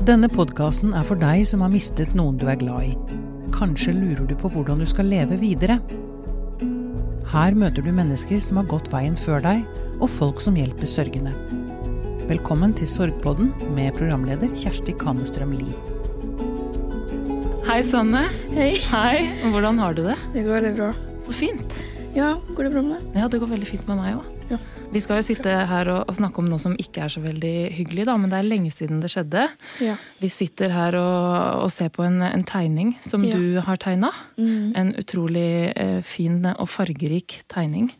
Denne podkasten er for deg som har mistet noen du er glad i. Kanskje lurer du på hvordan du skal leve videre? Her møter du mennesker som har gått veien før deg, og folk som hjelper sørgende. Velkommen til Sorgpodden med programleder Kjersti Kamestrøm Lie. Hei, Sanne. Hei. Hei. Hvordan har du det? Det går veldig bra. Så fint. Ja, går det bra med deg? Ja, det går veldig fint med meg òg. Ja. Vi skal jo sitte her og, og snakke om noe som ikke er så veldig hyggelig, da, men det er lenge siden det skjedde. Ja. Vi sitter her og, og ser på en, en tegning som Ja. du har tegna. Mm. En utrolig eh, fin og fargerik tegning.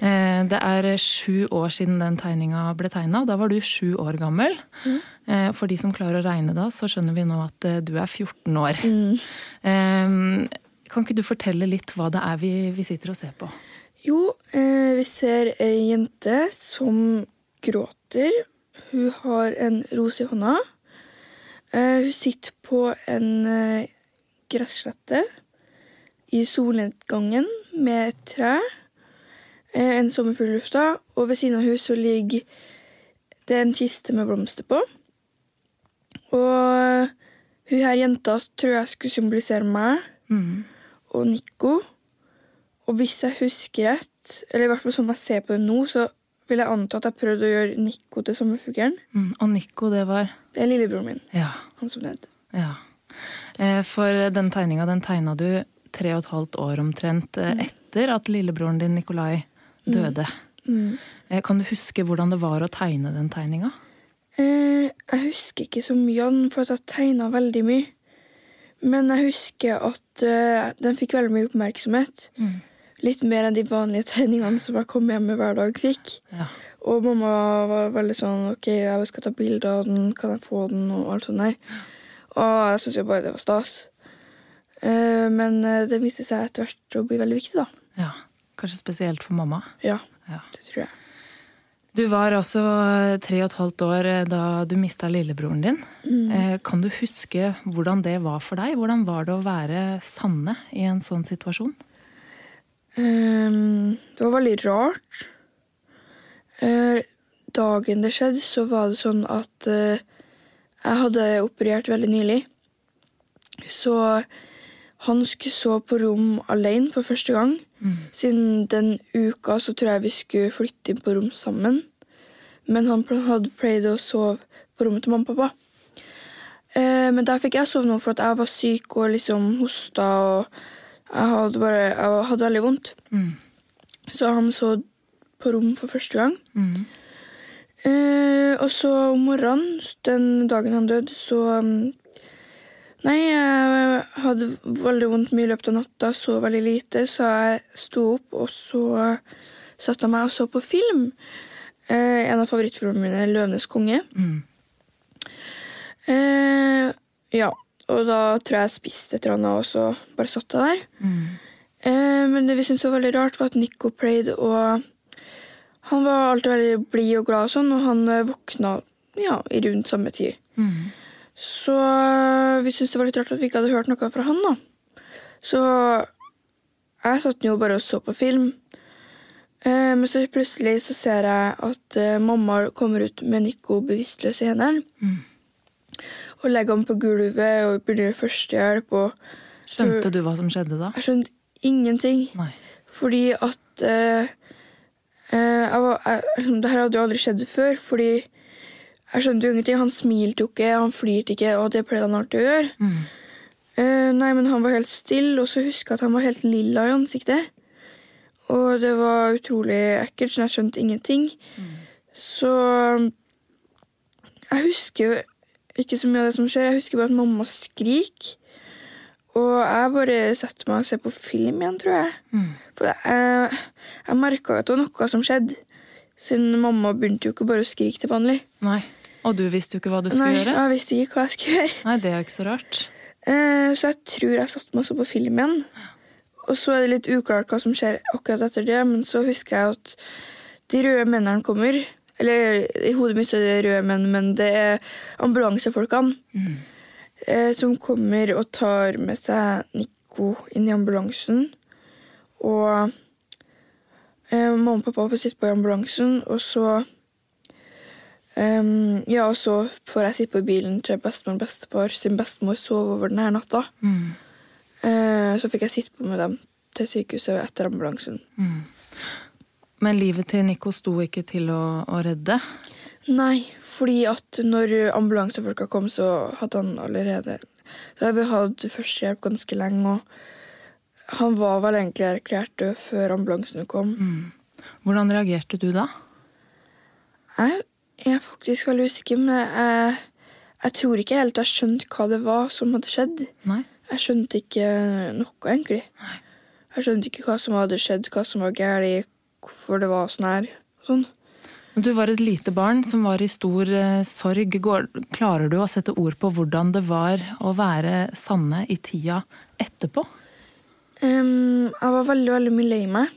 Eh, det er sju år siden den tegninga ble tegna. Da var du sju år gammel. Mm. Eh, for de som klarer å regne da, så skjønner vi nå at eh, du er 14 år. Mm. Eh, kan ikke du fortelle litt hva det er vi, vi sitter og ser på? Jo, eh, vi ser ei jente som gråter. Hun har en ros i hånda. Eh, hun sitter på en eh, gresslette i solnedgangen med et tre. Eh, en sommerfugl i lufta. Og ved siden av henne så ligger det en kiste med blomster på. Og hun her jenta tror jeg skulle symbolisere meg Mm. og Nico. Og hvis jeg husker rett, eller i hvert fall som jeg ser på det nå, så vil jeg anta at jeg prøvde å gjøre Nico til sommerfuglen. Mm. Og Nico, det var Det er lillebroren min, Ja. han som døde. ja. Eh, For den tegninga den tegna du tre og et halvt år omtrent eh, etter at lillebroren din Nikolai døde. Mm. Eh, Kan du huske hvordan det var å tegne den tegninga? Eh, jeg husker ikke så mye av den, for at jeg tegna veldig mye. Men jeg husker at den fikk veldig mye oppmerksomhet. Mm. Litt mer enn de vanlige tegningene som jeg kom hjem med hver dag fikk. Ja. Og mamma var veldig sånn OK, jeg skal ta bilde av den, kan jeg få den, og alt sånt der. Og jeg syntes jo bare det var stas. Eh, men eh, det viste seg etter hvert å bli veldig viktig, da. ja. Kanskje spesielt for mamma. Ja, Ja. det tror jeg. Du var altså tre og et halvt år eh, da du mista lillebroren din. Mm. Kan du huske hvordan det var for deg? Hvordan var det å være Sanne i en sånn situasjon? Ehm, det var veldig rart. Uh, dagen det skjedde, så var det sånn at uh, jeg hadde operert veldig nylig. Så han skulle sove på rom alene for første gang. Siden den uka så tror jeg vi skulle flytte inn på rom sammen. Men han hadde pleid å sove på rommet til mamma og pappa. Uh, men der fikk jeg sove nå for at jeg var syk og liksom hosta. og jeg hadde bare jeg hadde veldig vondt. Mm. Så han så på rom for første gang. Mm. Eh, og så om morgenen, den dagen han døde, så um, Nei, jeg hadde veldig vondt mye i løpet av natta, så veldig lite, så jeg sto opp, og så satte jeg meg og så på film. Eh, en av favorittfilmene mine, 'Løvenes konge'. Mm. Eh, ja, og da tror jeg jeg spiste et eller annet, og så bare satt jeg der. Mm. Eh, men det vi syntes var veldig rart, var at Nico pleide å Han var alltid veldig blid og glad, og sånn, og han eh, våkna ja, i rundt samme tid. Mm. Så eh, vi syntes det var litt rart at vi ikke hadde hørt noe fra han. da. Så jeg satt jo bare og så på film. Eh, men så plutselig så ser jeg at eh, mamma kommer ut med Nico bevisstløs i hendene. Mm. Og legger ham på gulvet og begynner førstehjelp. og Skjønte du hva som skjedde da? Jeg skjønte ingenting. Nei. Fordi at eh, eh, jeg var, jeg, Det her hadde jo aldri skjedd før, fordi jeg skjønte jo ingenting. Han smilte jo ikke, han flirte ikke, og det pleide han alltid å gjøre. Mm. Eh, nei, men han var helt stille, og så husker jeg at han var helt lilla i ansiktet. Og det var utrolig ekkelt, så jeg skjønte ingenting. Så jeg husker ikke så mye av det som skjer. Jeg husker bare at mamma skriker. Og jeg bare setter meg og ser på film igjen, tror jeg. Mm. For jeg, jeg merka at det var noe som skjedde. Siden mamma begynte jo ikke bare å skrike til vanlig. Nei. Og du visste jo ikke hva du skulle Nei, gjøre? Jeg visste ikke hva jeg skulle gjøre. Nei, det er jo ikke så rart. Eh, så jeg tror jeg satte meg og så på film igjen. Og så er det litt uklart hva som skjer akkurat etter det, men så husker jeg at de røde mennene kommer. Eller i hodet mitt er det røde menn, men det er ambulansefolkene. Eh, som kommer og tar med seg Nico inn i ambulansen. Og eh, mamma og pappa får sitte på i ambulansen, og så Um, ja, og så får jeg sitte på bilen til bestemor og bestefar sin bestemor sov over denne natta. Mm. Uh, så fikk jeg sitte på med dem til sykehuset etter ambulansen. Men livet til Nico sto ikke til å, å redde. Nei, fordi at når ambulansefolka kom, så hadde han allerede Så hadde vi hatt førstehjelp ganske lenge, og han var vel egentlig erklært død før ambulansene kom. Hvordan reagerte du da? Jeg er faktisk veldig usikker, men jeg, jeg tror ikke helt jeg skjønte hva det var som hadde skjedd. Nei? Jeg skjønte ikke noe, egentlig. Jeg skjønte ikke hva som hadde skjedd, hva som var galt, hvorfor det var sånn her. Sånn. Men Du var et lite barn som var i stor eh, sorg. Går, klarer du å sette ord på hvordan det var å være Sanne i tida etterpå? Um, jeg var veldig, veldig mye lei meg.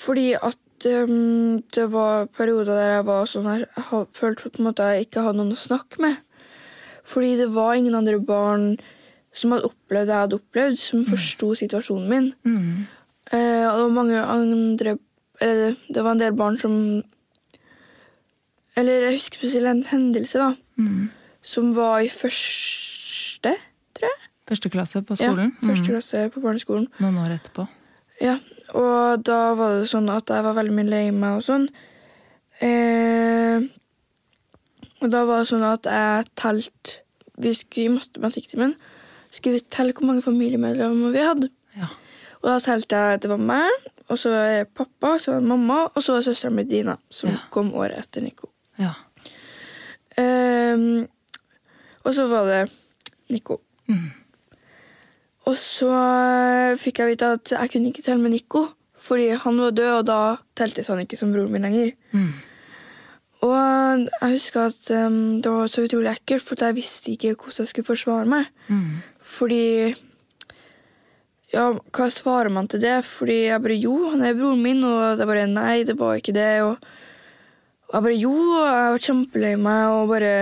Fordi at um, det var perioder der jeg var sånn her, jeg følte på en måte jeg ikke hadde noen å snakke med. Fordi det var ingen andre barn som hadde opplevd det jeg hadde opplevd, som forsto situasjonen min. Mm. Uh, og det var mange andre eller, Det var en del barn som Eller jeg husker spesielt en hendelse, da. Mm. Som var i første, tror jeg. Første klasse på skolen? Ja, første Mm. klasse på barneskolen. Noen år etterpå. Ja, og da var det sånn at jeg var veldig mye lei meg og sånn. Eh, og da var det sånn at jeg telte Vi skulle i matematikktimen skulle vi telle hvor mange familiemedlemmer vi hadde. Ja. Og da telte jeg at det var meg, og så jeg pappa, så det mamma, og så det søstera mi Dina, som Ja. kom året etter Nico. ja. Um, og så var det Nico. Mm. Og så eh, fikk jeg vite at jeg kunne ikke telle med Nico, fordi han var død, og da teltes han ikke som broren min lenger. Mm. Og jeg husker at um, det var så utrolig ekkelt, for jeg visste ikke hvordan jeg skulle forsvare meg. Mm. Fordi Ja, hva svarer man til det? Fordi jeg bare Jo, han er broren min, og det er bare Nei, det var ikke det. Og, jeg bare Jo, og jeg var kjempelei meg og bare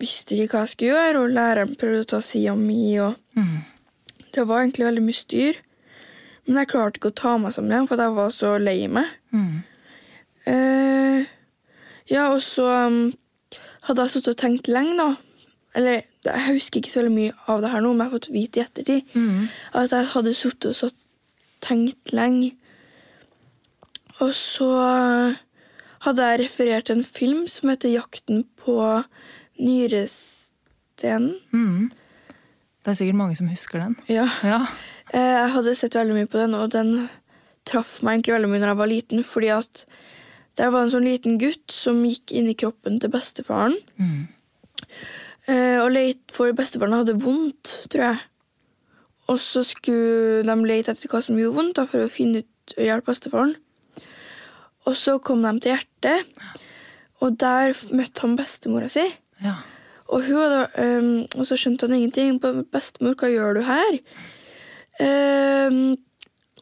visste ikke hva jeg skulle gjøre, og læreren prøvde å ta sida mi, og Mm. det var egentlig veldig mye styr. Men jeg klarte ikke å ta meg sammen igjen, for jeg var så lei meg. Mm. Eh, ja, og så um, hadde jeg sittet og tenkt lenge, da. Eller jeg husker ikke så veldig mye av det her nå, men jeg har fått vite i ettertid Mm. at jeg hadde sittet og satt, tenkt lenge. Og så hadde jeg referert til en film som heter 'Jakten på nyrestenen'. Mm. Det er sikkert mange som husker den. Ja. Ja. Eh, Jeg hadde sett veldig mye på den, og den traff meg egentlig veldig mye når jeg var liten, fordi at der var en sånn liten gutt som gikk inn i kroppen til bestefaren. Mm. Eh, Og leit for bestefaren hadde vondt, tror jeg. Og så skulle de lete etter hva som gjorde vondt, da, for å finne ut og hjelpe bestefaren. Og så kom de til hjertet, og der møtte han bestemora si. ja. Og, hadde, um, og så skjønte han ingenting. «Be- 'Bestemor, hva gjør du her?' Um,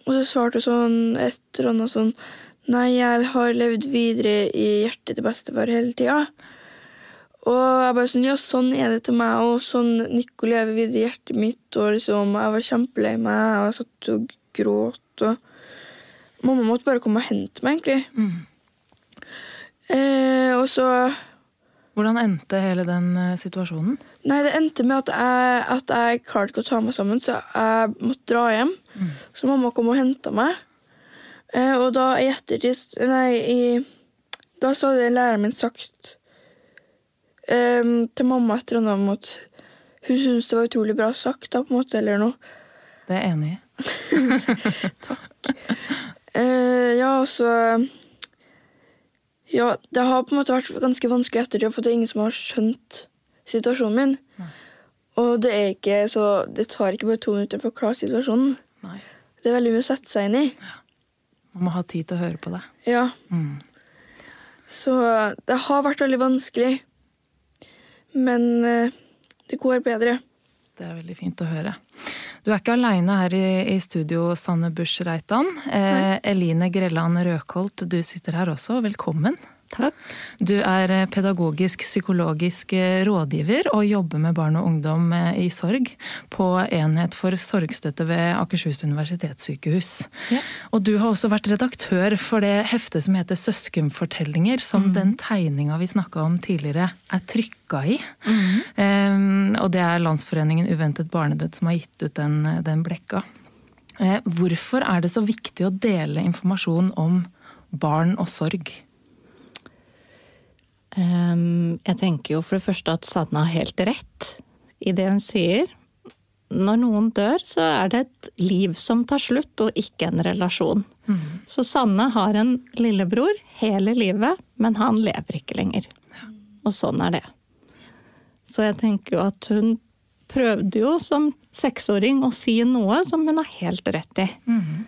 og så svarte hun sånn et eller annet sånn 'Nei, jeg har levd videre i hjertet til bestefar hele tida'. Og jeg bare sånn, ja, sånn er det til meg, og sånn Nico lever videre i hjertet mitt. Og liksom, jeg var kjempelei meg, jeg satt og gråt. Og mamma måtte bare komme og hente meg, egentlig. Mm. Eh, og så Hvordan endte hele den eh, situasjonen? Nei, det endte med at jeg, at jeg klarte ikke å ta meg sammen, så jeg måtte dra hjem. Så mamma kom og henta meg. Eh, og da i ettertid Nei, i, da så hadde læreren min sagt eh, til mamma etter og annet måte at hun syntes det var utrolig bra sagt, da, på en måte, eller noe. Det er jeg enig i. Eh, ja, altså Ja, det har på en måte vært ganske vanskelig ettertid, for det er ingen som har skjønt situasjonen min. Og det er ikke så Det tar ikke bare to minutter for å klare situasjonen. Nei. Det er veldig mye å sette seg inn i. Man må ha tid til å høre på det. Ja, Mm. Så det har vært veldig vanskelig. Men eh, det går bedre. Det er veldig fint å høre. Du er ikke aleine her i, i studio, Sanne Busch Reitan. Eh, Eline Grelland Røkholt, du sitter her også. Velkommen. Takk. Du er eh, pedagogisk psykologisk eh, rådgiver og jobber med barn og ungdom eh, i sorg på Enhet for sorgstøtte ved Akershus universitetssykehus. Ja. Og du har også vært redaktør for det heftet som heter Søskenfortellinger, som mm. den tegninga vi snakka om tidligere er trykka i. Mm. Um, og det er Landsforeningen uventet barnedød som har gitt ut den, den blekka. Uh, hvorfor er det så viktig å dele informasjon om barn og sorg? Um, jeg tenker jo for det første at Sanne har helt rett i det hun sier. Når noen dør, så er det et liv som tar slutt, og ikke en relasjon. Mm. Så Sanne har en lillebror hele livet, men han lever ikke lenger. Og sånn er det. Så jeg tenker jo at hun prøvde jo som seksåring å si noe som hun har helt rett i. Mm.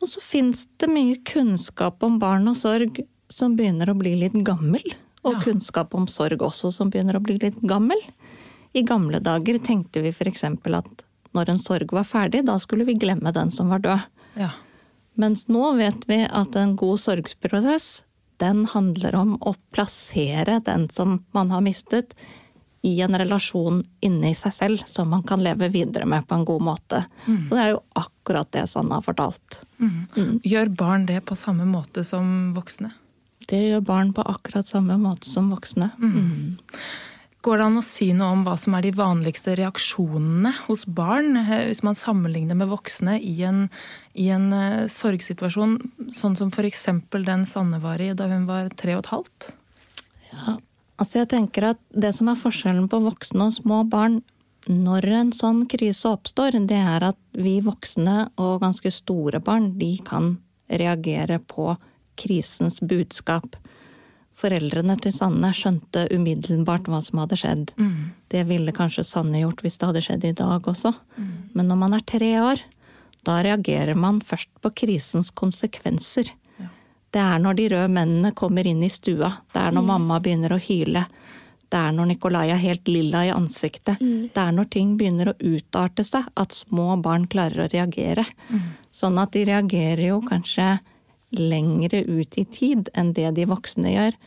Og så fins det mye kunnskap om barn og sorg som begynner å bli litt gammel. Og ja. kunnskap om sorg også, som begynner å bli litt gammel. I gamle dager tenkte vi f.eks. at når en sorg var ferdig, da skulle vi glemme den som var død. Ja. Mens nå vet vi at en god sorgsprosess, den handler om å plassere den som man har mistet, i en relasjon inni seg selv som man kan leve videre med på en god måte. Mm. Og det er jo akkurat det Sanne har fortalt. Mm. Mm. Gjør barn det på samme måte som voksne? Det gjør barn på akkurat samme måte som voksne. Mm. Går det an å si noe om hva som er de vanligste reaksjonene hos barn, eh, hvis man sammenligner med voksne i en, i en uh, sorgsituasjon, sånn som f.eks. den Sanne var i da hun var tre og et halvt? Ja, altså jeg tenker at det som er forskjellen på voksne og små barn når en sånn krise oppstår, det er at vi voksne og ganske store barn, de kan reagere på krisens budskap. Foreldrene til Sanne skjønte umiddelbart hva som hadde skjedd. Mm. Det ville kanskje Sanne gjort hvis det hadde skjedd i dag også. Mm. Men når man er tre år, da reagerer man først på krisens konsekvenser. Ja. Det er når de røde mennene kommer inn i stua, det er når mm. mamma begynner å hyle. Det er når Nikolai er helt lilla i ansiktet. Mm. Det er når ting begynner å utarte seg, at små barn klarer å reagere. Mm. Sånn at de reagerer jo kanskje lengre ut i tid enn det de voksne gjør.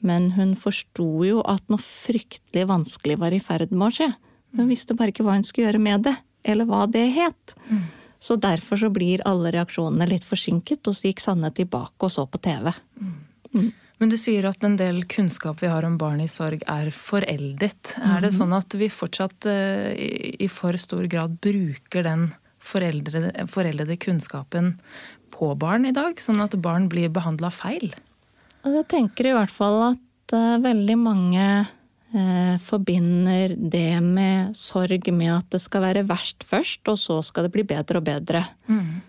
Men hun forsto jo at noe fryktelig vanskelig var i ferd med å skje. Hun visste bare ikke hva hun skulle gjøre med det, eller hva det het. Mm. Så derfor så blir alle reaksjonene litt forsinket, og så gikk Sanne tilbake og så på TV. Mm. Mm. Men du sier at en del kunnskap vi har om barn i sorg er foreldet. Er det mm. sånn at vi fortsatt uh, i for stor grad bruker den foreldede kunnskapen på barn i dag, sånn at barn blir behandla feil? Jeg tenker i hvert fall at uh, veldig mange uh, forbinder det med sorg med at det skal være verst først, og så skal det bli bedre og bedre. Mm.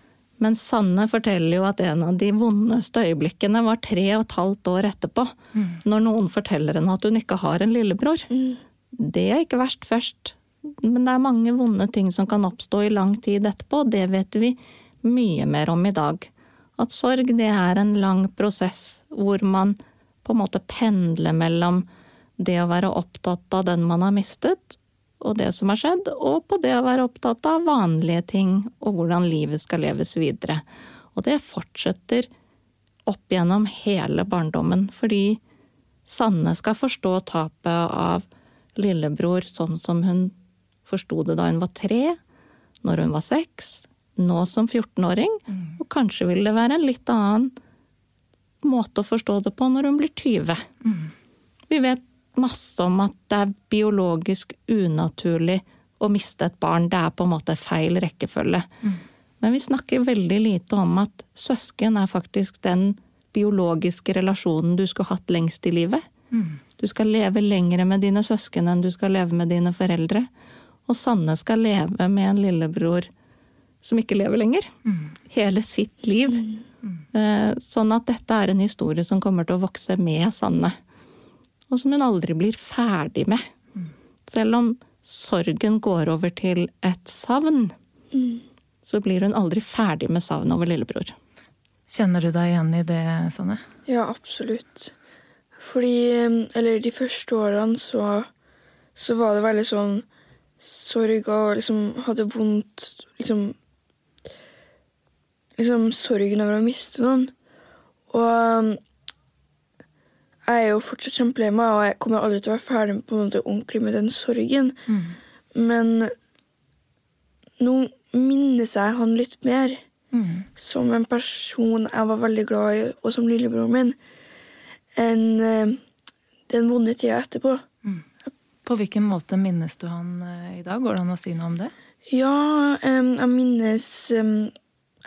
Men Sanne forteller jo at en av de vondeste øyeblikkene var tre og et halvt år etterpå. Mm. Når noen forteller henne at hun ikke har en lillebror. Mm. Det er ikke verst først. Men det er mange vonde ting som kan oppstå i lang tid etterpå, det vet vi mye mer om i dag. At sorg det er en lang prosess hvor man på en måte pendler mellom det å være opptatt av den man har mistet, og det som har skjedd, og på det å være opptatt av vanlige ting og hvordan livet skal leves videre. Og det fortsetter opp gjennom hele barndommen, fordi Sanne skal forstå tapet av lillebror sånn som hun forsto det da hun var tre, når hun var seks, nå som 14-åring, mm. og kanskje vil det være en litt annen måte å forstå det på når hun blir 20. Mm. Vi vet masse om at det er biologisk unaturlig å miste et barn. Det er på en måte feil rekkefølge. Mm. Men vi snakker veldig lite om at søsken er faktisk den biologiske relasjonen du skulle hatt lengst i livet. Mm. Du skal leve lengre med dine søsken enn du skal leve med dine foreldre. Og Sanne skal leve med en lillebror som ikke lever lenger. Mm. Hele sitt liv. Mm. Eh, sånn at dette er en historie som kommer til å vokse med Sanne. Og som hun aldri blir ferdig med. Mm. Selv om sorgen går over til et savn, mm. så blir hun aldri ferdig med savnet over lillebror. Kjenner du deg igjen i det, Sanne? Ja, absolutt. Fordi Eller de første årene så, så var det veldig sånn sorg og liksom hadde vondt liksom liksom sorgen over å miste noen. Og um, jeg er jo fortsatt kjempelei meg, og jeg kommer aldri til å være ferdig på en måte ordentlig med den sorgen. Men nå minnes jeg han litt mer som en person jeg var veldig glad i, og som lillebroren min, enn eh, den vonde tida etterpå. På hvilken måte minnes du han eh, i dag? Går det an å si noe om det? Ja, em, jeg minnes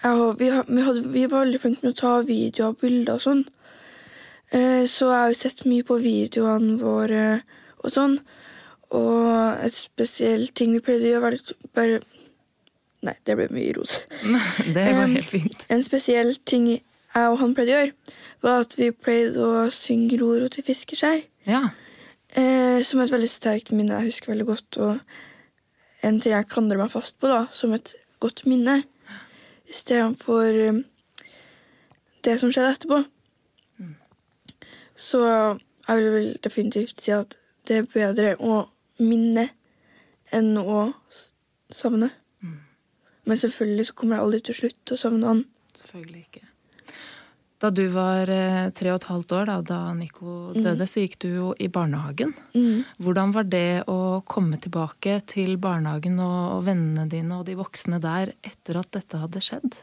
em, vi, vi, hadde, vi var veldig flinke med å ta videoer og bilder og sånn. Eh, så jeg har jo sett mye på videoene våre og sånn. Og et spesielt ting vi pleide å gjøre, var litt bare Nei, det ble mye rot. Det var helt fint. En spesiell ting jeg og han pleide å gjøre, var at vi pleide å synge Roro til fiskeskjær. Ja. Eh, som et veldig sterkt minne jeg husker veldig godt. Og en ting jeg klandrer meg fast på da, som et godt minne. Istedenfor um, det som skjedde etterpå. Så jeg vil vel definitivt si at det er bedre å minne enn å savne. savne. Men selvfølgelig så kommer jeg aldri til å slutte å savne han. Selvfølgelig ikke. Da du var eh, tre og et halvt år, da, da Nico døde, så gikk du jo i barnehagen. Hvordan var det å komme tilbake til barnehagen og vennene dine og de voksne der etter at dette hadde skjedd?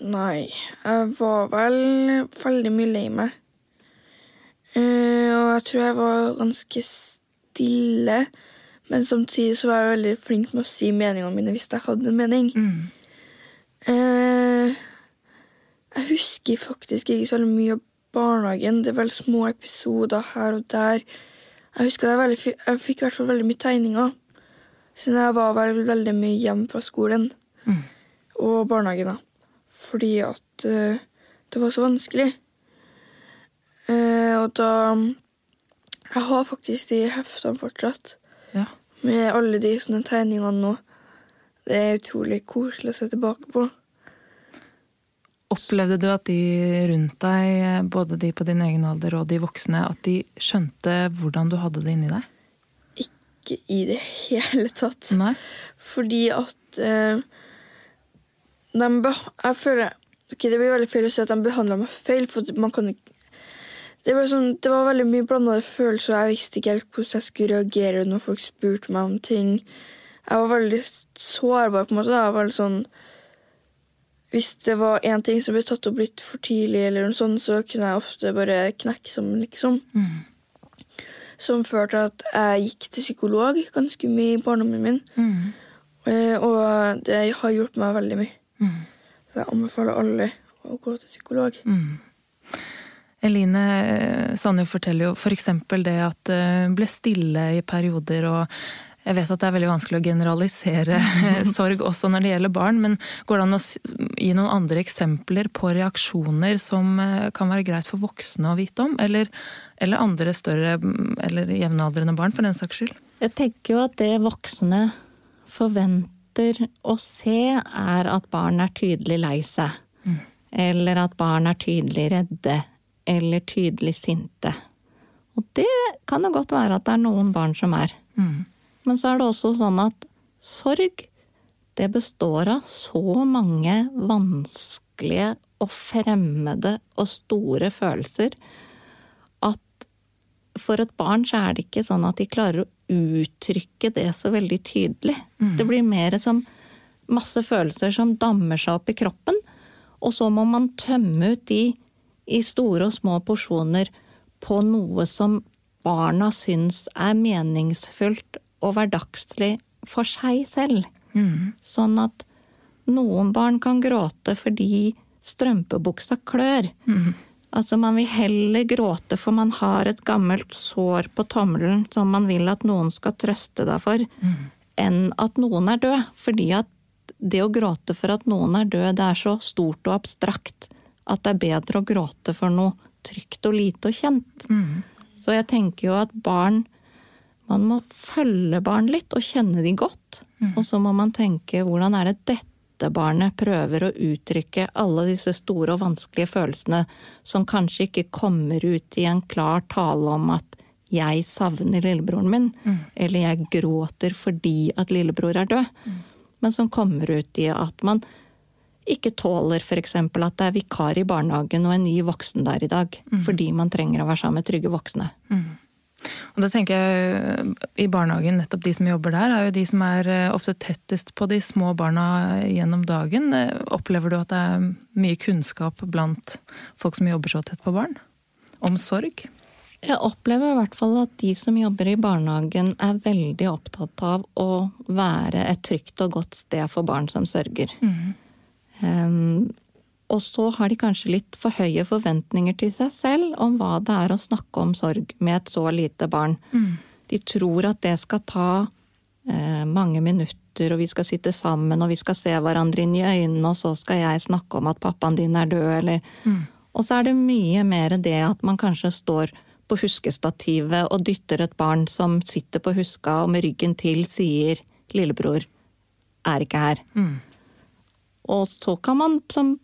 Nei, jeg var vel veldig mye lei meg. Eh, og jeg tror jeg var ganske stille. Men samtidig så var jeg veldig flink med å si meningene mine hvis jeg hadde en mening. Eh, jeg husker faktisk ikke så mye av barnehagen. Det er vel små episoder her og der. Jeg husker jeg, veldig, jeg fikk i hvert fall veldig mye tegninger. Siden jeg var vel veldig mye hjemme fra skolen og barnehagen. da. Fordi at uh, det var så vanskelig. Uh, og da Jeg har faktisk de heftene fortsatt. Ja. Med alle de sånne tegningene nå. Det er utrolig koselig å se tilbake på. Opplevde du at de rundt deg, både de på din egen alder og de voksne, at de skjønte hvordan du hadde det inni deg? Ikke i det hele tatt. Nei? Fordi at eh, de Jeg føler Ok, Det blir veldig feil å si at de behandla meg feil, for man kan ikke det var, sånn, det var veldig mye blandede følelser, og jeg visste ikke helt hvordan jeg skulle reagere når folk spurte meg om ting. Jeg var veldig sårbar, på en måte. da. Jeg var veldig sånn Hvis det var én ting som ble tatt opp litt for tidlig, eller noe sånt, så kunne jeg ofte bare knekke sammen, liksom. Som førte til at jeg gikk til psykolog ganske mye i barndommen min. Mm. Og det har hjulpet meg veldig mye. Så jeg anbefaler alle å gå til psykolog. Eline Sanjo forteller jo f.eks. det at det ble stille i perioder, og jeg vet at det er veldig vanskelig å generalisere sorg også når det gjelder barn, men går det an å gi noen andre eksempler på reaksjoner som eh, kan være greit for voksne å vite om? Eller, eller andre større mm, eller jevnaldrende barn, for den saks skyld? Jeg tenker jo at det voksne forventer å se, er at barn er tydelig lei seg. Eller at barn er tydelig redde. Eller tydelig sinte. Og det kan det godt være at det er noen barn som er. Men så er det også sånn at sorg, det består av så mange vanskelige og fremmede og store følelser at for et barn så er det ikke sånn at de klarer å uttrykke det så veldig tydelig. Det blir mer som masse følelser som dammer seg opp i kroppen, og så må man tømme ut de i store og små porsjoner på noe som barna syns er meningsfullt og hverdagslig for seg selv. Sånn at noen barn kan gråte fordi strømpebuksa klør. Altså Man vil heller gråte for man har et gammelt sår på tommelen som man vil at noen skal trøste deg for, enn at noen er død. Fordi at det å gråte for at noen er død, det er så stort og abstrakt at det er bedre å gråte for noe trygt og lite og kjent. Så jeg tenker jo at barn Man må følge barn litt og kjenne de godt. Og så må man tenke hvordan er det dette barnet prøver å uttrykke alle disse store og vanskelige følelsene som kanskje ikke kommer ut i en klar tale om at jeg savner lillebroren min, eller jeg gråter fordi at lillebror er død. Men som kommer ut i at man ikke tåler f.eks. at det er vikar i barnehagen og en ny voksen der i dag. Fordi man trenger å være sammen med trygge voksne. Og da tenker jeg I barnehagen, nettopp de som jobber der, er jo de som er eh, ofte tettest på de små barna gjennom dagen. Eh, Opplever du at det er mye kunnskap blant folk som jobber så tett på barn? Om sorg? Jeg opplever i hvert fall at de som jobber i barnehagen er veldig opptatt av å være et trygt og godt sted for barn som sørger. Um, og så har de kanskje litt for høye forventninger til seg selv om hva det er å snakke om sorg med et så lite barn. De tror at det skal ta eh, mange minutter, og vi skal sitte sammen, og vi skal se hverandre inn i øynene, og så skal jeg snakke om at pappaen din er død, eller Og så er det mye mer det at man kanskje står på huskestativet og dytter et barn som sitter på huska og med ryggen til sier 'lillebror er ikke her'. Og så kan man som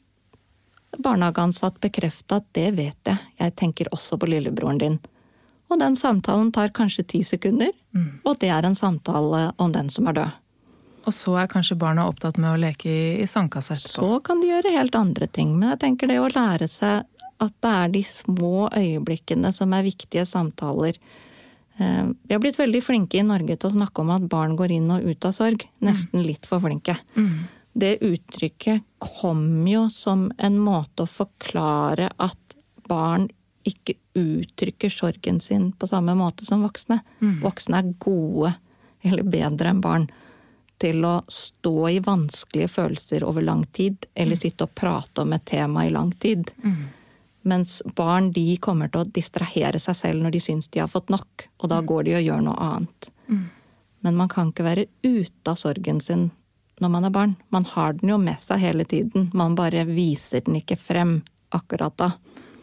barnehageansatt bekrefte at det vet jeg, jeg tenker også på lillebroren din. Og den samtalen tar kanskje ti sekunder, og det er en samtale om den som er død. Og så er kanskje barna opptatt med å leke i, i sandkassa etterpå. Så kan de gjøre helt andre ting, men jeg tenker det å lære seg at det er de små øyeblikkene som er viktige samtaler. Eh, Vi har blitt veldig flinke i Norge til å snakke om at barn går inn og ut av sorg. Nesten litt for flinke. Det uttrykket kom jo som en måte å forklare at barn ikke uttrykker sorgen sin på samme måte som voksne. Voksne er gode, eller bedre enn barn, til å stå i vanskelige følelser over lang tid, eller sitte og prate om et tema i lang tid. Mens barn de kommer til å distrahere seg selv når de syns de har fått nok, og da går de og gjør noe annet. Men man kan ikke være ute av sorgen sin når man er barn. Man har den jo med seg hele tiden, man bare viser den ikke frem akkurat da.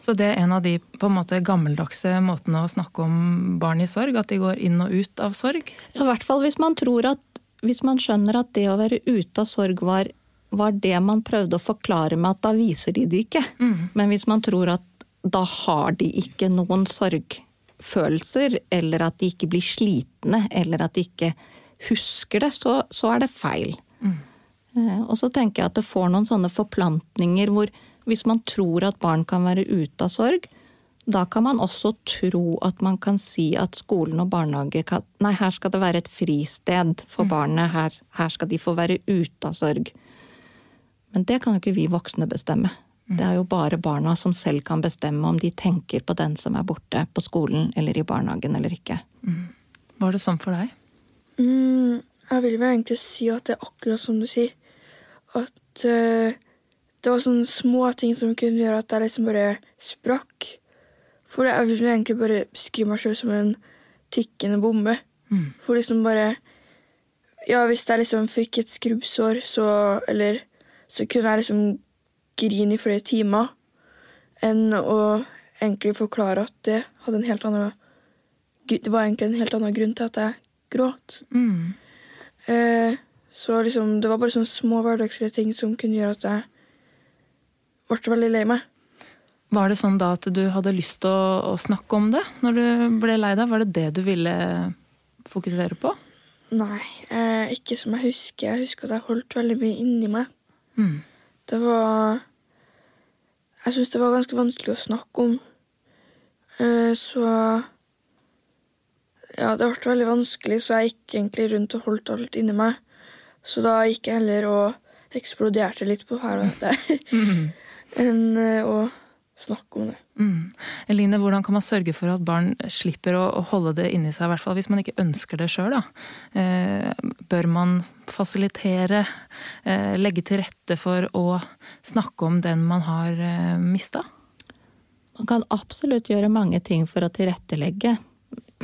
Så det er en av de på en måte gammeldagse måtene å snakke om barn i sorg? At de går inn og ut av sorg? I hvert fall hvis man tror at Hvis man skjønner at det å være ute av sorg var, var det man prøvde å forklare med at da viser de det ikke. Men hvis man tror at da har de ikke noen sorgfølelser, eller at de ikke blir slitne, eller at de ikke husker det, så, så er det feil. Eh, Og så tenker jeg at det får noen sånne forplantninger hvor hvis man tror at barn kan være ute av sorg, da kan man også tro at man kan si at skolen og barnehage kan Nei, her skal det være et fristed for barnet, her, her skal de få være ute av sorg. Men det kan jo ikke vi voksne bestemme. Det er jo bare barna som selv kan bestemme om de tenker på den som er borte på skolen eller i barnehagen eller ikke. Var det sånn for deg? Mm, jeg vil vel egentlig si at det er akkurat som du sier. At uh, det var sånne små ting som kunne gjøre at jeg liksom bare sprakk. For jeg vil egentlig bare beskrive meg sjøl som en tikkende bombe. For liksom bare Ja, hvis jeg liksom fikk et skrubbsår, så Eller så kunne jeg liksom grine i flere timer enn å egentlig forklare at det hadde en helt annen Det var egentlig en helt annen grunn til at jeg gråt. Eh, så liksom, det var bare sånne små hverdagslige ting som kunne gjøre at jeg ble veldig lei meg. Var det sånn da at du hadde lyst til å, å snakke om det når du ble lei deg? Var det det du ville fokusere på? Nei, eh, ikke som jeg husker. Jeg husker at jeg holdt veldig mye inni meg. Det var Jeg syns det var ganske vanskelig å snakke om. Eh, så Ja, det ble veldig vanskelig, så jeg gikk egentlig rundt og holdt alt inni meg. Så da gikk jeg heller og eksploderte litt på her og der enn eh, å snakke om det. Mm. Eline, hvordan kan man sørge for at barn slipper å, å holde det inni seg, i hvert fall hvis man ikke ønsker det sjøl? Eh, bør man fasilitere, eh, legge til rette for å snakke om den man har eh, mista? Man kan absolutt gjøre mange ting for å tilrettelegge.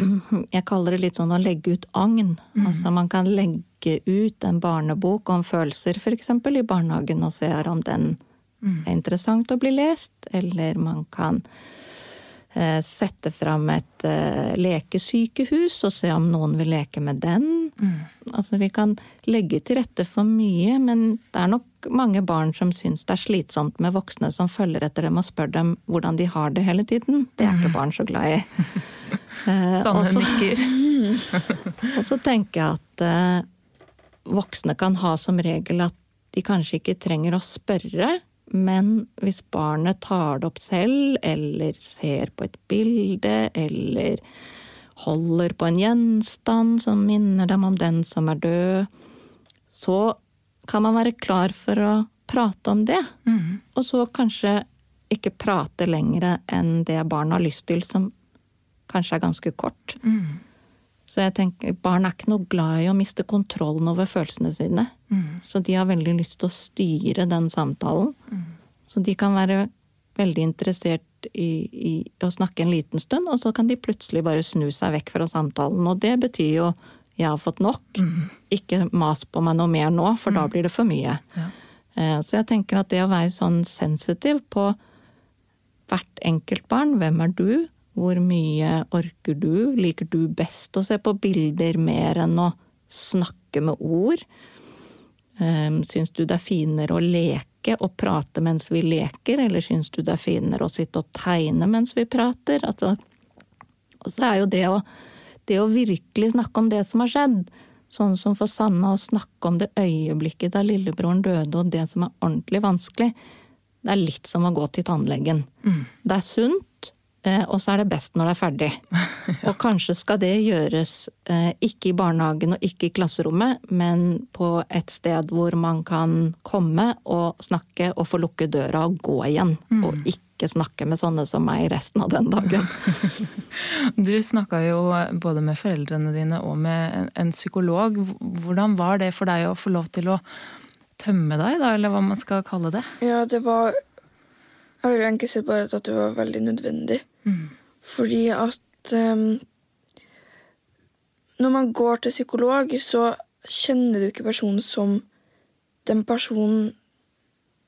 Jeg kaller det litt sånn å legge ut agn. Altså man kan legge ut en barnebok om følelser, f.eks. i barnehagen, og se om den er interessant å bli lest. Eller man kan eh, sette fram et eh, lekesykehus og se om noen vil leke med den. Altså vi kan legge til rette for mye, men det er nok mange barn som syns det er slitsomt med voksne som følger etter dem og spør dem hvordan de har det hele tiden. Det er ikke barn så glad i. Eh, Sanne også- nikker. og så tenker jeg at eh, voksne kan ha som regel at de kanskje ikke trenger å spørre, men hvis barnet tar det opp selv, eller ser på et bilde, eller holder på en gjenstand som minner dem om den som er død, så kan man være klar for å prate om det. Mm. Og så kanskje ikke prate lenger enn det barnet har lyst til, som kanskje er ganske kort. Mm. Så jeg tenker, barn er ikke noe glad i å miste kontrollen over følelsene sine. Mm. Så de har veldig lyst til å styre den samtalen. Så de kan være veldig interessert i, i å snakke en liten stund, og så kan de plutselig bare snu seg vekk fra samtalen. Og det betyr jo 'jeg har fått nok'. Ikke mas på meg noe mer nå, for da blir det for mye. Ja. Eh, Så jeg tenker at det å være sånn sensitiv på hvert enkelt barn, hvem er du, hvor mye orker du, liker du best å se på bilder mer enn å snakke med ord? Eh, Syns du det er finere å leke og prate mens vi leker, eller syns du det er finere å sitte og tegne mens vi prater? Altså, og så er jo det å, det å virkelig snakke om det som har skjedd, sånn som for Sanna å snakke om det øyeblikket da lillebroren døde, og det som er ordentlig vanskelig, det er litt som å gå til tannlegen. Det er sunt, og så er det best når det er ferdig. Og kanskje skal det gjøres eh, ikke i barnehagen og ikke i klasserommet, men på et sted hvor man kan komme og snakke og få lukke døra og gå igjen. Og ikke snakke med sånne som meg resten av den dagen. Du snakka jo både med foreldrene dine og med en, en psykolog. Hvordan var det for deg å få lov til å tømme deg, da, eller hva man skal kalle det? Ja, det var Jeg vil egentlig si bare at det var veldig nødvendig. Fordi at um, Når man går til psykolog, så kjenner du ikke personen som den personen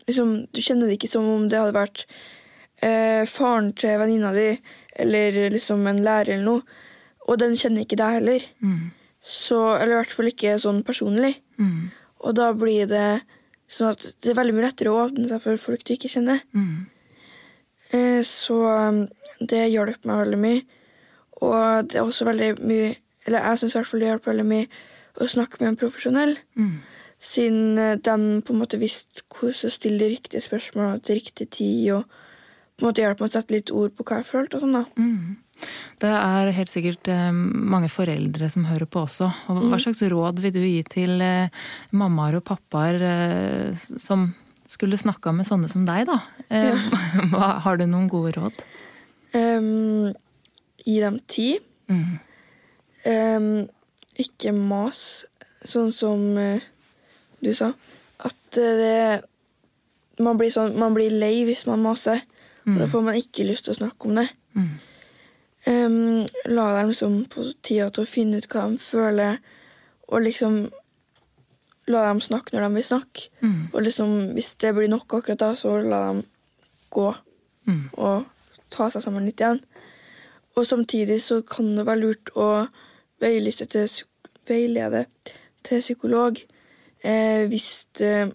liksom, Du kjenner det ikke som om det hadde vært eh, faren til venninna di eller liksom en lærer eller noe. Og den kjenner ikke deg heller. Så, eller i hvert fall ikke sånn personlig. Mm. Og da blir det sånn at det er veldig mye lettere å åpne seg for folk du ikke kjenner. Mm. Eh, Så um, det hjalp meg veldig mye. Og det er også veldig mye Eller jeg syns i hvert fall det hjalp veldig mye å snakke med en profesjonell. Mm. Siden eh, de på en måte visste hvordan å stille de riktige spørsmålene til riktig tid. Og på en måte hjalp meg å sette litt ord på hva jeg følte. og sånn da. Mm. Det er helt sikkert eh, mange foreldre som hører på også. Og hva slags råd vil du gi til mammaer og pappaer som skulle snakka med sånne som deg, da? Eh, hva, har du noen gode råd? Um, gi dem tid. Mm. Um, ikke mas, sånn som uh, du sa. At uh, det man blir, sånn, man blir lei hvis man maser. Og da får man ikke lyst til å snakke om det. Mm. Um, la dem liksom få tida til å finne ut hva de føler, og liksom la dem snakke når de vil snakke. Mm. Og liksom, hvis det blir nok akkurat da, så la dem gå Mm. og ta seg sammen litt igjen. Og samtidig så kan det være lurt å veiliste til, veilede til psykolog eh, hvis det,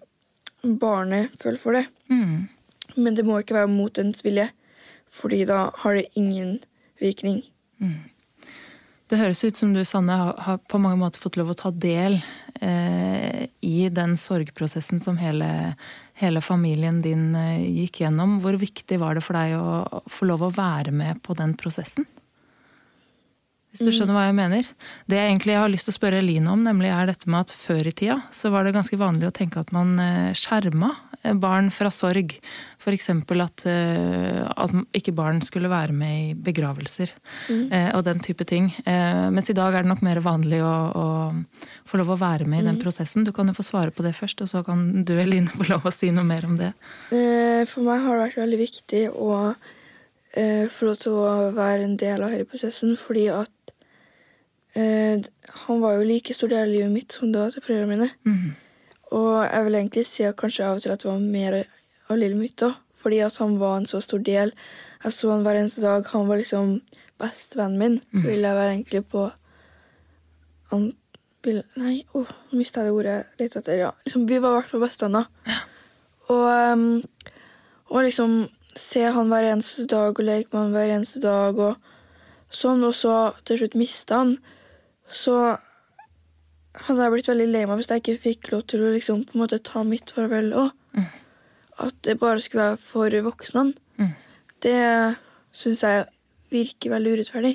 barnet føler for det. Mm. Men det må ikke være mot ens vilje, fordi da har det ingen virkning. Det høres ut som du, Sanne, har, på mange måter fått lov å ta del eh, i den sorgprosessen som hele, hele familien din eh, gikk gjennom. Hvor viktig var det for deg å få lov å være med på den prosessen? Hvis du skjønner hva jeg mener? Det jeg egentlig har lyst til å spørre Eline om, nemlig er dette med at før i tida så var det ganske vanlig å tenke at man eh, skjerma eh, barn fra sorg. F.eks. At, eh, at ikke barn skulle være med i begravelser mm. og den type ting. Mens i dag er det nok mer vanlig å, å få lov å være med i den prosessen. Du kan jo få svare på det først, og så kan du Eline få lov å si noe mer om det. For meg har det vært veldig viktig å få lov til å være en del av denne prosessen, fordi at eh, han var jo like stor del av livet mitt som det var til foreldrene mine. Mm. Og jeg vil egentlig si at kanskje av og til at det var mer av lille mitt òg, fordi at han var en så stor del. Jeg så han hver eneste dag. Han var liksom bestevennen min, vil jeg være egentlig på han vil, Nei, åh, oh, mista jeg det ordet litt etter. Ja. Liksom, vi var i hvert fall bestevenner. Og, um, og liksom se han hver eneste dag og leke med han hver eneste dag og sånn, og så til slutt miste han, så hadde jeg blitt veldig lei meg hvis jeg ikke fikk lov til å liksom, på en måte ta mitt farvel òg. At det bare skulle være for voksne. Mm. Det syns jeg virker veldig urettferdig.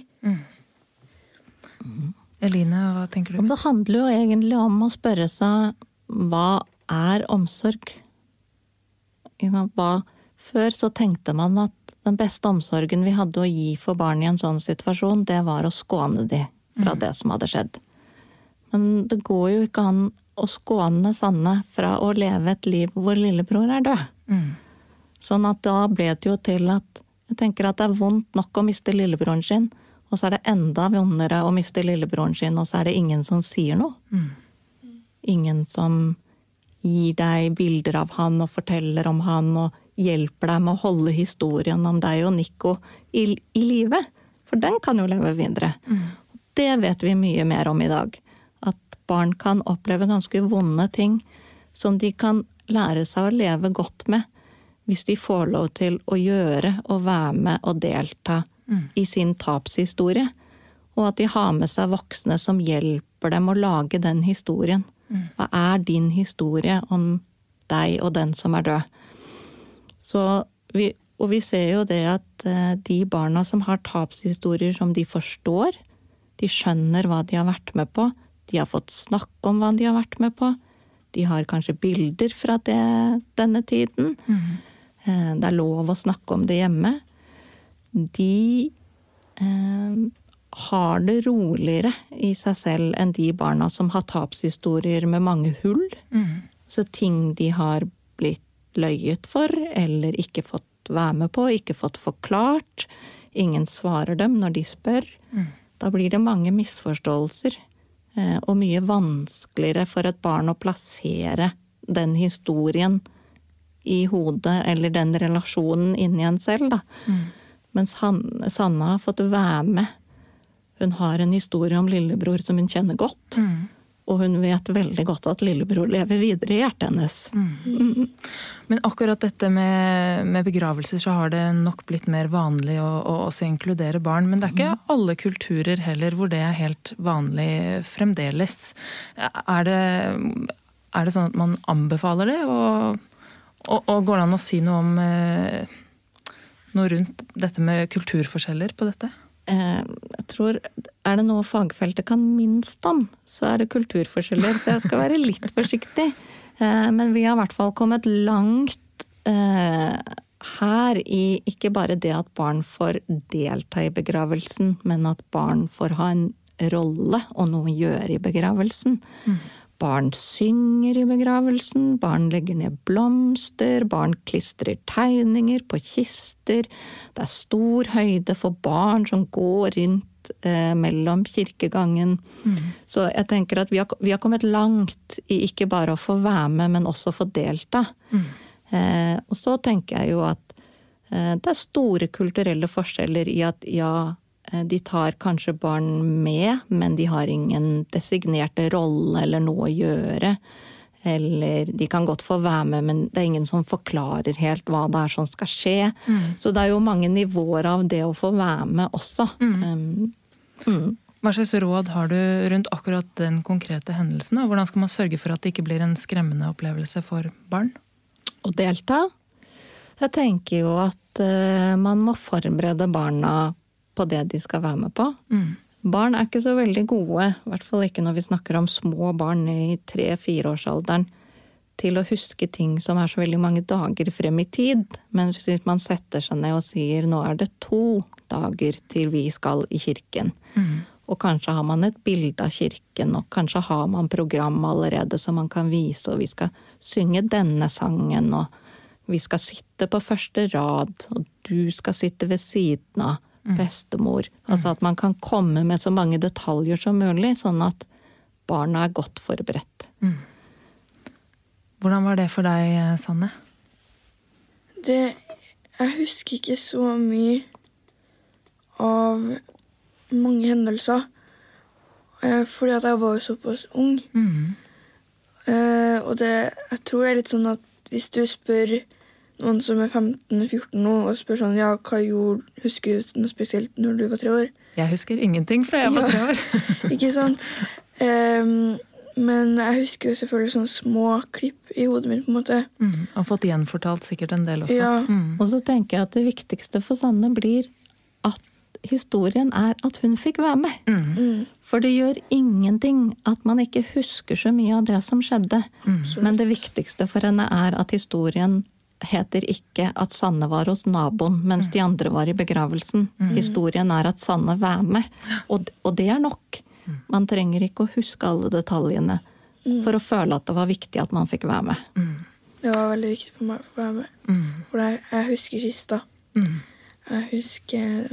Eline, hva tenker du? det handler jo egentlig om å spørre seg hva er omsorg? Hva, før så tenkte man at den beste omsorgen vi hadde å gi for barn i en sånn situasjon, det var å skåne de fra det som hadde skjedd. Men det går jo ikke an å skåne Sanne fra å leve et liv hvor lillebror er død. Mm. Sånn at da ble det jo til at jeg tenker at det er vondt nok å miste lillebroren sin, og så er det enda vondere å miste lillebroren sin, og så er det ingen som sier noe. Ingen som gir deg bilder av han og forteller om han og hjelper deg med å holde historien om deg og Nico i, i live. For den kan jo leve videre. Det vet vi mye mer om i dag. At barn kan oppleve ganske vonde ting som de kan lære seg å leve godt med hvis de får lov til å gjøre og være med og delta i sin tapshistorie. Og at de har med seg voksne som hjelper dem å lage den historien. Hva er din historie om deg og den som er død? Så vi, og vi ser jo det at eh, de barna som har tapshistorier som de forstår, de skjønner hva de har vært med på, de har fått snakke om hva de har vært med på, de har kanskje bilder fra det, denne tiden. Mm. Det er lov å snakke om det hjemme. De eh, har det roligere i seg selv enn de barna som har tapshistorier med mange hull. Så ting de har blitt løyet for, eller ikke fått være med på, ikke fått forklart. Ingen svarer dem når de spør. Da blir det mange misforståelser. eh, Og mye vanskeligere for et barn å plassere den historien i hodet, eller den relasjonen inni en selv, da. Mens han, Sanna har fått være med. Hun har en historie om lillebror som hun kjenner godt. Og hun vet veldig godt at lillebror lever videre i hjertet hennes. Men akkurat dette med, med begravelser, så har det nok blitt mer vanlig å, å også inkludere barn. Men det er ikke alle kulturer heller hvor det er helt vanlig fremdeles. Er det, er det sånn at man anbefaler det? Og, og, og går det an å si noe om eh, noe rundt dette med kulturforskjeller på dette? Eh, jeg tror Er det noe fagfeltet kan minst om, så er det kulturforskjeller. Så jeg skal være litt forsiktig. Eh, men vi har i hvert fall kommet langt eh, her i ikke bare det at barn får delta i begravelsen, men at barn får ha en rolle og noe å gjøre i begravelsen. Barn synger i begravelsen, barn legger ned blomster, barn klistrer tegninger på kister. Det er stor høyde for barn som går rundt eh, mellom kirkegangen. Så jeg tenker at vi har, vi har kommet langt i ikke bare å få være med, men også få delta. Eh, og så tenker jeg jo at eh, det er store kulturelle forskjeller i at ja, de tar kanskje barn med, men de har ingen designerte rolle eller noe å gjøre. Eller de kan godt få være med, men det er ingen som forklarer helt hva det er som skal skje. Så det er jo mange nivåer av det å få være med også. Mm. mm. Hva slags råd har du rundt akkurat den konkrete hendelsen? Og hvordan skal man sørge for at det ikke blir en skremmende opplevelse for barn? Å delta? Jeg tenker jo at eh, man må forberede barna på det de skal være med på. Barn er ikke så veldig gode, i hvert fall ikke når vi snakker om små barn i tre-fireårsalderen, til å huske ting som er så veldig mange dager frem i tid. Men hvis man setter seg ned og sier nå er det to dager til vi skal i kirken, og kanskje har man et bilde av kirken, og kanskje har man program allerede som man kan vise, og vi skal synge denne sangen, og vi skal sitte på første rad, og du skal sitte ved siden av bestemor. Altså at man kan komme med så mange detaljer som mulig, sånn at barna er godt forberedt. Hvordan var det for deg, Sanne? Det Jeg husker ikke så mye av mange hendelser. eh, Fordi at jeg var jo såpass ung. Eh, Og det, jeg tror det er litt sånn at hvis du spør noen som er 15-14 nå, og spør sånn Ja, hva gjorde Husker du noe spesielt når du var tre år? Jeg husker ingenting fra jeg var Ja. tre år. Ikke sant? Um, Men jeg husker jo selvfølgelig sånne små klipp i hodet mitt. på en måte. Mm. Og fått gjenfortalt sikkert en del også. Ja. Mm. Og så tenker jeg at det viktigste for Sanne blir at historien er at hun fikk være med. Mm. For det gjør ingenting at man ikke husker så mye av det som skjedde. Men det viktigste for henne er at historien heter ikke at Sanne var hos naboen mens de andre var i begravelsen. Historien er at Sanne var med. Og, og det er nok. Man trenger ikke å huske alle detaljene for å føle at det var viktig at man fikk være med. Det var veldig viktig for meg å få være med. Mm. For jeg, jeg husker kista. Mm. Jeg husker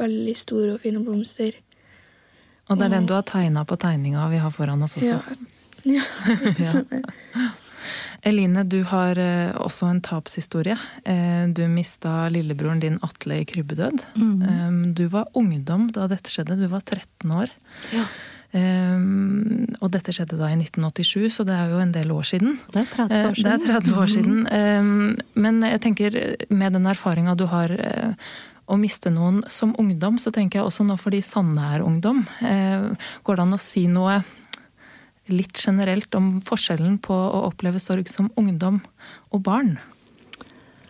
veldig store og fine blomster. Og det er den du har tegna på tegninga vi har foran oss også. Ja. ja. Eline, du har eh, også en tapshistorie. Eh, du mista lillebroren din Atle i krybbedød. Mm. du var ungdom da dette skjedde. Du var 13 år. Ja. Um, og dette skjedde da i 1987, så det er jo en del år siden. Det er 30 år år Det er siden. 30 år siden. Um, Men jeg tenker, med den erfaringa du har uh, å miste noen som ungdom, så tenker jeg også nå fordi Sanne er ungdom. Uh, Går det an å si noe litt generelt om forskjellen på å oppleve sorg som ungdom og barn?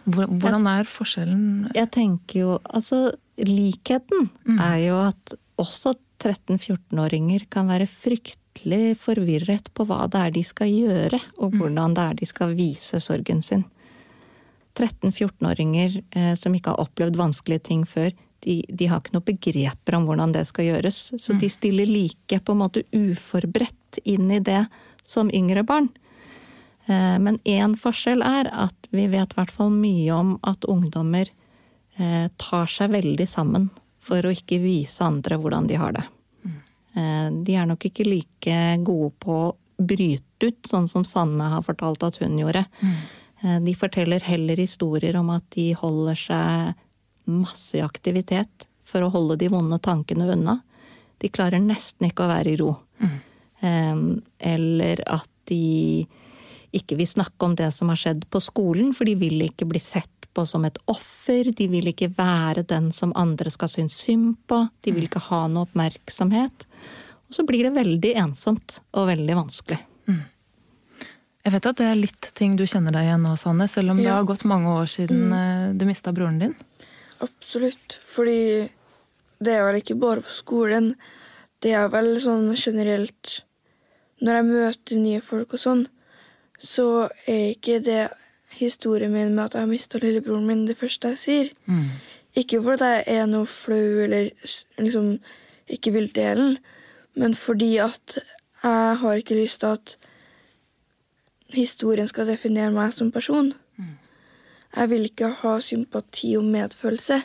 Hvordan er forskjellen Jeg tenker jo Altså, likheten er jo at også 13-14-åringer kan være fryktelig forvirret på hva det er de skal gjøre, og hvordan det er de skal vise sorgen sin. 13-14-åringer eh, som ikke har opplevd vanskelige ting før, de, de har ikke noe begreper om hvordan det skal gjøres. Så de stiller like på en måte uforberedt inn i det som yngre barn. Eh, Men én forskjell er at vi vet i hvert fall mye om at ungdommer eh, tar seg veldig sammen for å ikke vise andre hvordan de har det. Eh, De er nok ikke like gode på å bryte ut, sånn som Sanne har fortalt at hun gjorde. De forteller heller historier om at de holder seg masse i aktivitet for å holde de vonde tankene unna. De klarer nesten ikke å være i ro. Eh, Eller at de ikke vil snakke om det som har skjedd på skolen, for de vil ikke bli sett på som et offer. De vil ikke være den som andre skal synes synd på. De vil ikke ha noe oppmerksomhet. Og så blir det veldig ensomt og veldig vanskelig. Jeg vet at det er litt ting du kjenner deg igjen nå, Sanne, selv om det har gått mange år siden mm. du mista broren din. Absolutt. Fordi det er vel ikke bare på skolen. Det er vel sånn generelt Når jeg møter nye folk og sånn, så er ikke det historien min med at jeg har mista lillebroren min, det første jeg sier. Mm. Ikke fordi jeg er noe flau eller liksom ikke vil dele den, men fordi at jeg har ikke lyst til at historien skal definere meg som person. Jeg vil ikke ha sympati og medfølelse.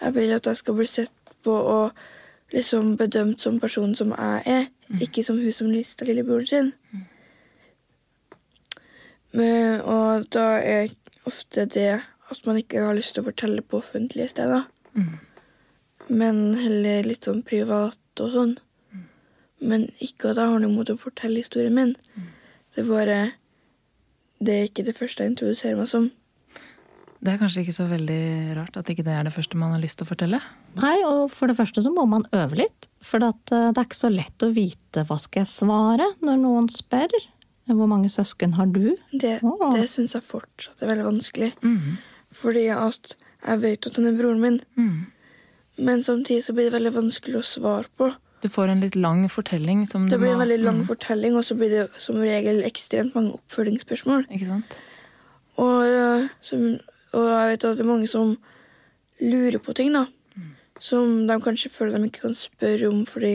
Jeg vil at jeg skal bli sett på og liksom bedømt som personen som jeg er, ikke som hun som mista lillebroren sin. Men, og da er ofte det at man ikke har lyst til å fortelle på offentlige steder. Men heller litt sånn privat og sånn. Men ikke at jeg har noe imot å fortelle historien min. Det er bare Det er ikke det første jeg introduserer meg som. Det er kanskje ikke så veldig rart at ikke det er det første man har lyst til å fortelle? Nei, og for det første så må man øve litt. For eh, det er ikke så lett å vite hva skal jeg svare når noen spør. Hvor mange søsken har du? Det, oh. det syns jeg fortsatt er veldig vanskelig. Mm. Fordi at jeg vet at han er broren min, Mm. men samtidig så blir det veldig vanskelig å svare på. Du får en litt lang fortelling som Det blir en veldig lang Mm. fortelling, og så blir det som regel ekstremt mange oppfølgingsspørsmål. Ikke sant? Og, øh, som, og jeg vet at det er mange som lurer på ting, da. Som de kanskje føler de ikke kan spørre om fordi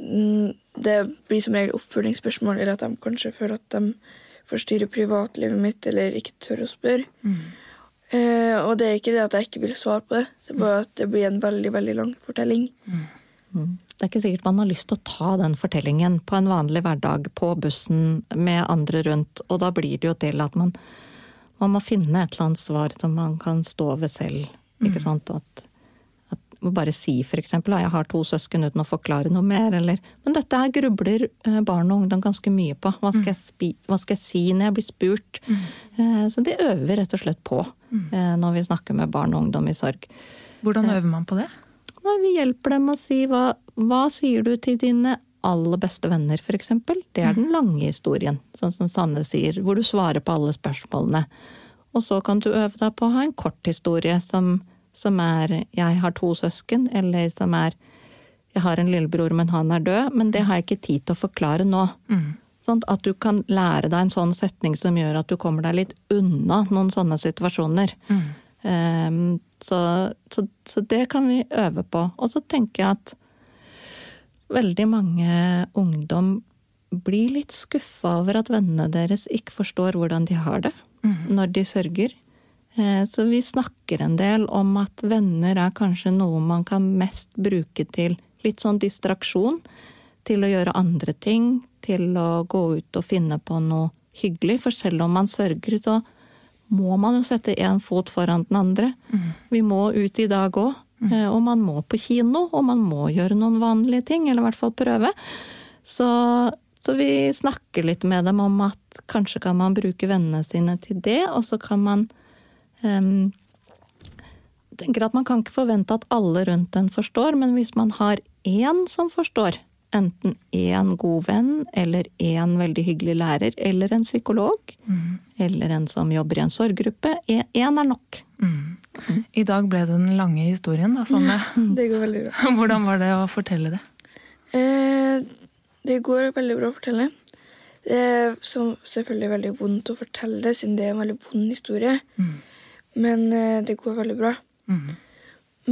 mm, det blir som regel oppfølgingsspørsmål, eller at de kanskje føler at de forstyrrer privatlivet mitt, eller ikke tør å spørre. Eh, og det er ikke det at jeg ikke vil svare på det, det er bare at det blir en veldig, veldig lang fortelling. Det er ikke sikkert man har lyst til å ta den fortellingen på en vanlig hverdag på bussen med andre rundt, og da blir det jo til at man, man må finne et eller annet svar som man kan stå ved selv. Ikke sant? At, at bare si for eksempel at jeg har to søsken uten å forklare noe mer, eller Men dette her grubler eh, barn og ungdom ganske mye på. Hva skal jeg, spi, hva skal jeg si når jeg blir spurt? Eh, Så det øver rett og slett på eh, når vi snakker med barn og ungdom i sorg. Hvordan øver man på det? Nei, vi hjelper dem å si hva, hva sier du til dine aller beste venner, f.eks. Det er den lange historien, sånn som Sanne sier, hvor du svarer på alle spørsmålene. Og så kan du øve deg på å ha en kort historie som, som er 'jeg har to søsken', eller som er 'jeg har en lillebror, men han er død', men det har jeg ikke tid til å forklare nå. Mm. Sånn at du kan lære deg en sånn setning som gjør at du kommer deg litt unna noen sånne situasjoner. Mm. Um, så, så, så, det kan vi øve på. Og så tenker jeg at veldig mange ungdom blir litt skuffa over at vennene deres ikke forstår hvordan de har det mm. når de sørger. Eh, så vi snakker en del om at venner er kanskje noe man kan mest bruke til litt sånn distraksjon. Til å gjøre andre ting, til å gå ut og finne på noe hyggelig. For selv om man sørger, så må man jo sette én fot foran den andre. Mm. Vi må ut i dag òg. Mm. Eh, og man må på kino, og man må gjøre noen vanlige ting, eller i hvert fall prøve. Så, så vi snakker litt med dem om at kanskje kan man bruke vennene sine til det, og så kan man um, tenker at Man kan ikke forvente at alle rundt en forstår, men hvis man har én som forstår, enten én god venn eller én veldig hyggelig lærer eller en psykolog. Mm. Eller en som jobber i en sorggruppe. Én er nok. Mm. Mm. I dag ble det den lange historien, da, Sanne. Det går veldig bra. Hvordan var det å fortelle det? Eh, det går veldig bra å fortelle. Det er selvfølgelig veldig vondt å fortelle det, siden det er en veldig vond historie. Mm. Men eh, det går veldig bra. Mm.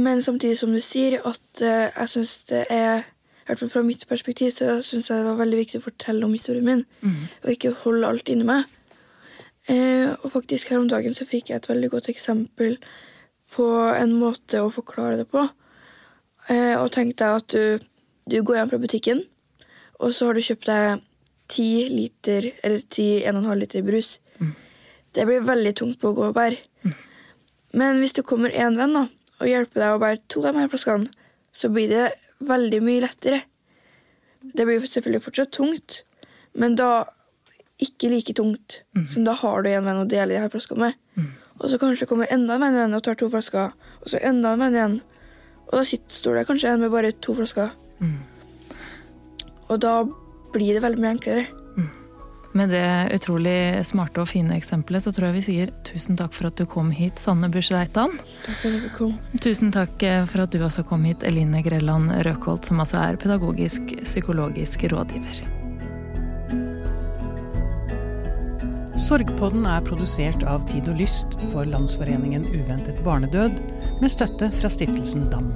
Men samtidig som du sier, at eh, jeg syns det er hvert fall fra mitt perspektiv så syns jeg det var veldig viktig å fortelle om historien min, mm. og ikke holde alt inni meg. Eh, og faktisk her om dagen så fikk jeg et veldig godt eksempel på en måte å forklare det på. Eh, og tenk deg at du, du, går hjem fra butikken, og så har du kjøpt deg ti liter, eller ti, en og en halv liter brus. Mm. Det blir veldig tungt på å gå og bære. Mm. Men hvis det kommer én venn da, og hjelper deg å bære to av de her flaskene, så blir det veldig mye lettere. Det blir selvfølgelig fortsatt tungt, men da ikke like tungt mm. som da har du en venn å dele de her flaskene med. Mm. Og så kanskje kommer enda en venn igjen og tar to flasker, og så enda en venn igjen. Og da sitter, står det kanskje en med bare to flasker. Mm. Og da blir det veldig mye enklere. Med det utrolig smarte og fine eksempelet så tror jeg vi sier tusen takk for at du kom hit, Sanne Busch Reitan. Takk for at du kom. Tusen takk eh, for at du også kom hit, Eline Grelland Røkholt, som altså er pedagogisk psykologisk rådgiver. Sorgpodden er produsert av Tid og Lyst for Landsforeningen uventet barnedød, med støtte fra stiftelsen DAM.